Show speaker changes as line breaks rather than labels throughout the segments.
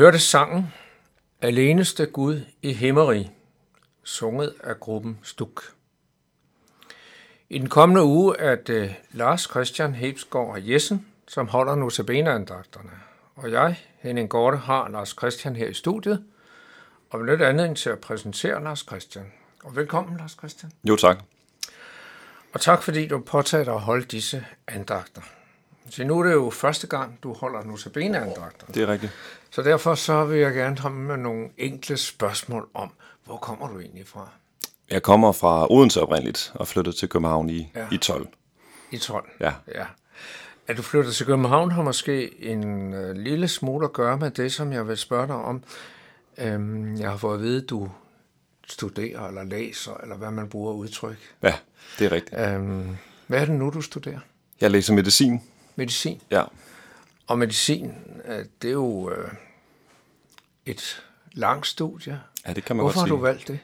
hørte sangen Aleneste Gud i Himmeri, sunget af gruppen Stuk. I den kommende uge er det Lars Christian Hebsgaard Jessen, som holder notabeneandagterne. Og jeg, Henning Gorte, har Lars Christian her i studiet, og vil lidt andet til at præsentere Lars Christian. Og velkommen, Lars Christian.
Jo, tak.
Og tak, fordi du påtager dig at holde disse andagter. Så nu er det jo første gang, du holder notabeneandagter.
Det er rigtigt.
Så derfor så vil jeg gerne komme med nogle enkle spørgsmål om, hvor kommer du egentlig fra?
Jeg kommer fra Odense oprindeligt og flyttede til København i, ja. i 12.
I 12?
Ja.
ja. At du flytter til København har måske en øh, lille smule at gøre med det, som jeg vil spørge dig om. Øhm, jeg har fået at vide, at du studerer eller læser, eller hvad man bruger udtryk.
Ja, det er rigtigt.
Øhm, hvad er det nu, du studerer?
Jeg læser medicin.
Medicin?
Ja.
Og medicin, øh, det er jo øh, et langt studie.
Ja, det kan man
Hvorfor
godt sige.
har du valgt det?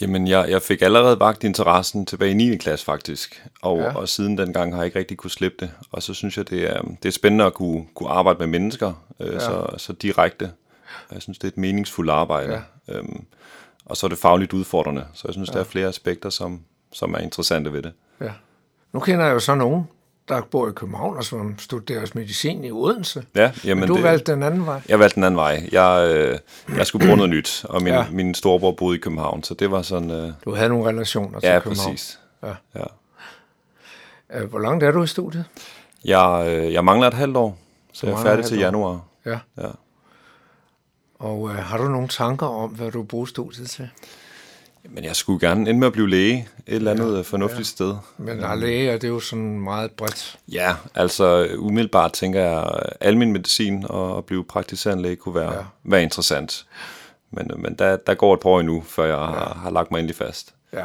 Jamen, jeg, jeg fik allerede vagt interessen tilbage i 9. klasse faktisk, og,
Ja.
ja. og siden dengang har jeg ikke rigtig kunne slippe det. Og så synes jeg, det er, det er spændende at kunne, kunne arbejde med mennesker øh, ja. så, så direkte. Jeg synes, det er et meningsfuldt arbejde. Ja. Øhm, og så er det fagligt udfordrende, så jeg synes, ja. der er flere aspekter, som, som er interessante ved det.
Ja. Nu kender jeg jo så nogen, der bor i København og som studerer medicin i Odense.
Ja, jamen
Men du
det,
valgte den anden vej.
Jeg valgte den anden vej. Jeg, øh, jeg skulle bruge noget nyt, og min,
Ja.
min storebror boede i København, så det var sådan... Øh,
Du havde nogle relationer til
ja,
København.
præcis.
Ja.
Ja.
Øh, Hvor langt er du i studiet?
Jeg, øh, jeg mangler et halvt år, så jeg er færdig til januar.
Ja.
Ja.
Og øh, har du nogle tanker om, hvad du bruger studiet til?
Men jeg skulle gerne ende med at blive læge et eller andet ja, fornuftigt ja. sted.
Men ja. læge er det jo sådan meget bredt.
Ja, altså umiddelbart tænker jeg, at almen medicin og at blive praktiserende læge kunne være,
Ja.
være interessant. Men, men der, der går et par år endnu, før jeg ja. har, har lagt mig endelig fast.
Ja.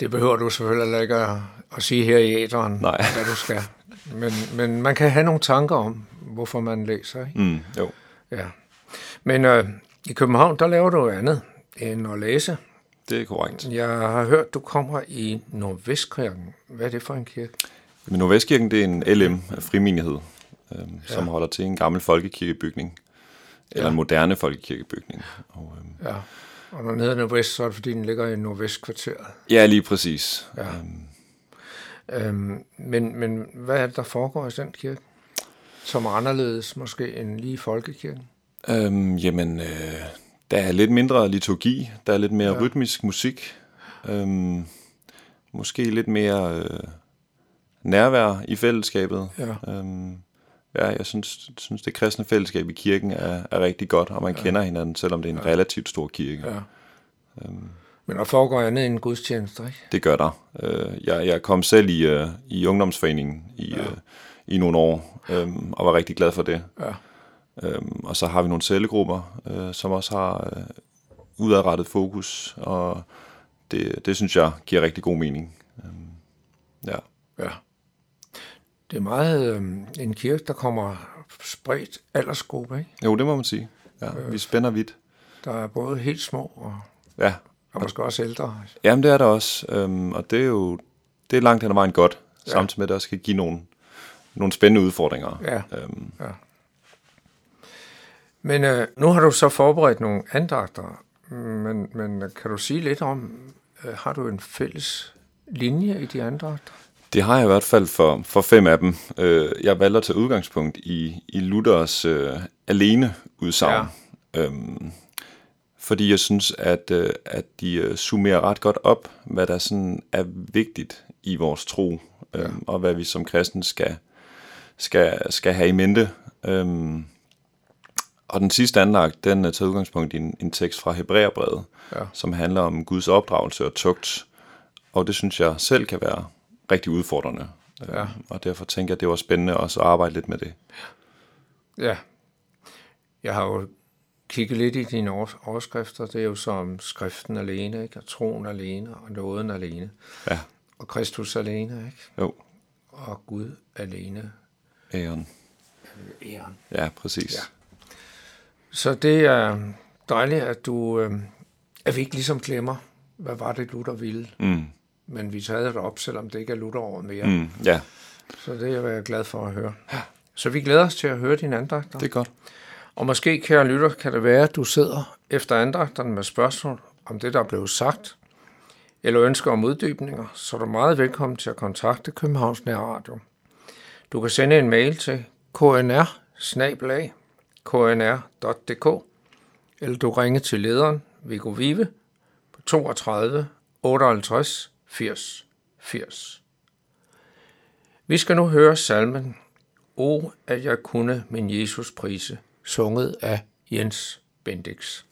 Det behøver du selvfølgelig ikke at, at sige her i æderen,
Nej.
hvad du skal. Men, men man kan have nogle tanker om, hvorfor man læser. Ikke?
Mm, jo.
Ja. Men øh, i København, der laver du andet end at læse.
Det er korrekt.
Jeg har hørt, du kommer i Nordvestkirken. Hvad er det for en kirke?
Men Nordvestkirken, det er en LM frimenighed. øh, ja. som holder til en gammel folkekirkebygning, eller ja. en moderne folkekirkebygning. Og, øh,
ja, og når nede nordvest, så er det fordi, den ligger i nordvestkvarteret.
Ja, lige præcis.
Ja. Øhm. Øhm, men, men hvad er det, der foregår i den kirke? Som er anderledes måske end lige folkekirken?
Øhm, jamen, øh, der er lidt mindre liturgi, der er lidt mere ja. rytmisk musik, øhm, måske lidt mere øh, nærvær i fællesskabet. Ja. Øhm, ja, jeg synes, synes, det kristne fællesskab i kirken er, er rigtig godt, og man ja. kender hinanden, selvom det er en ja. relativt stor kirke. Ja.
Øhm, Men der foregår andet end en gudstjeneste, ikke?
Det gør der. Øh, jeg, jeg kom selv i, uh, i ungdomsforeningen i, ja. uh, i nogle år, um, og var rigtig glad for det. Ja. Um, og så har vi nogle cellegrupper, uh, som også har uh, udadrettet fokus, og det, det synes jeg giver rigtig god mening. Um, ja.
Ja. Det er meget øh, en kirke, der kommer spredt aldersgruppe, ikke?
Jo, det må man sige. Ja, øh, vi spænder vidt.
Der er både helt små og, ja. og måske også ældre.
Jamen, det er der også. Øhm, og det er jo det er langt hen ad vejen godt, ja. samtidig med, at det også skal give nogle, nogle spændende udfordringer. Ja. Øhm. ja.
Men øh, nu har du så forberedt nogle andagter, men, men kan du sige lidt om, øh, har du en fælles linje i de andagter?
Det har jeg i hvert fald for, for fem af dem. Øh, jeg valgte at tage udgangspunkt i, i Luthers øh, alene udsagn. Ja. Øhm, fordi jeg synes, at, øh, at de øh, summerer ret godt op, hvad der sådan er vigtigt i vores tro, øh, ja. og hvad vi som kristen skal, skal, skal have i mente. Øhm, og den sidste anlagt, den er taget udgangspunkt i en, en tekst fra Hebræerbrevet, ja. som handler om Guds opdragelse og tugt. Og det synes jeg selv kan være rigtig udfordrende. Ja. Øh, og derfor tænker jeg, det var spændende også at arbejde lidt med det.
Ja. Jeg har jo kigget lidt i dine overskrifter. Det er jo som skriften alene, ikke? og troen alene, og nåden alene. Ja. Og Kristus alene, ikke?
Jo.
Og Gud alene.
Æren.
Æren.
Ja, præcis. Ja.
Så det er dejligt, at du, øh, at vi ikke ligesom glemmer, hvad var det, Luther ville. Mm men vi tager det op, selvom det ikke er Luther mere. Mm, ja. Så det er jeg glad for at høre. Ja. Så vi glæder os til at høre din andagter.
Det er godt.
Og måske, kære lytter, kan det være, at du sidder efter andagterne med spørgsmål om det, der er blevet sagt, eller ønsker om uddybninger, så er du meget velkommen til at kontakte Københavns Radio. Du kan sende en mail til knr knr.dk eller du ringer til lederen Viggo Vive på 32 58 80, 80. Vi skal nu høre salmen O, at jeg kunne min Jesus prise, sunget af Jens Bendix.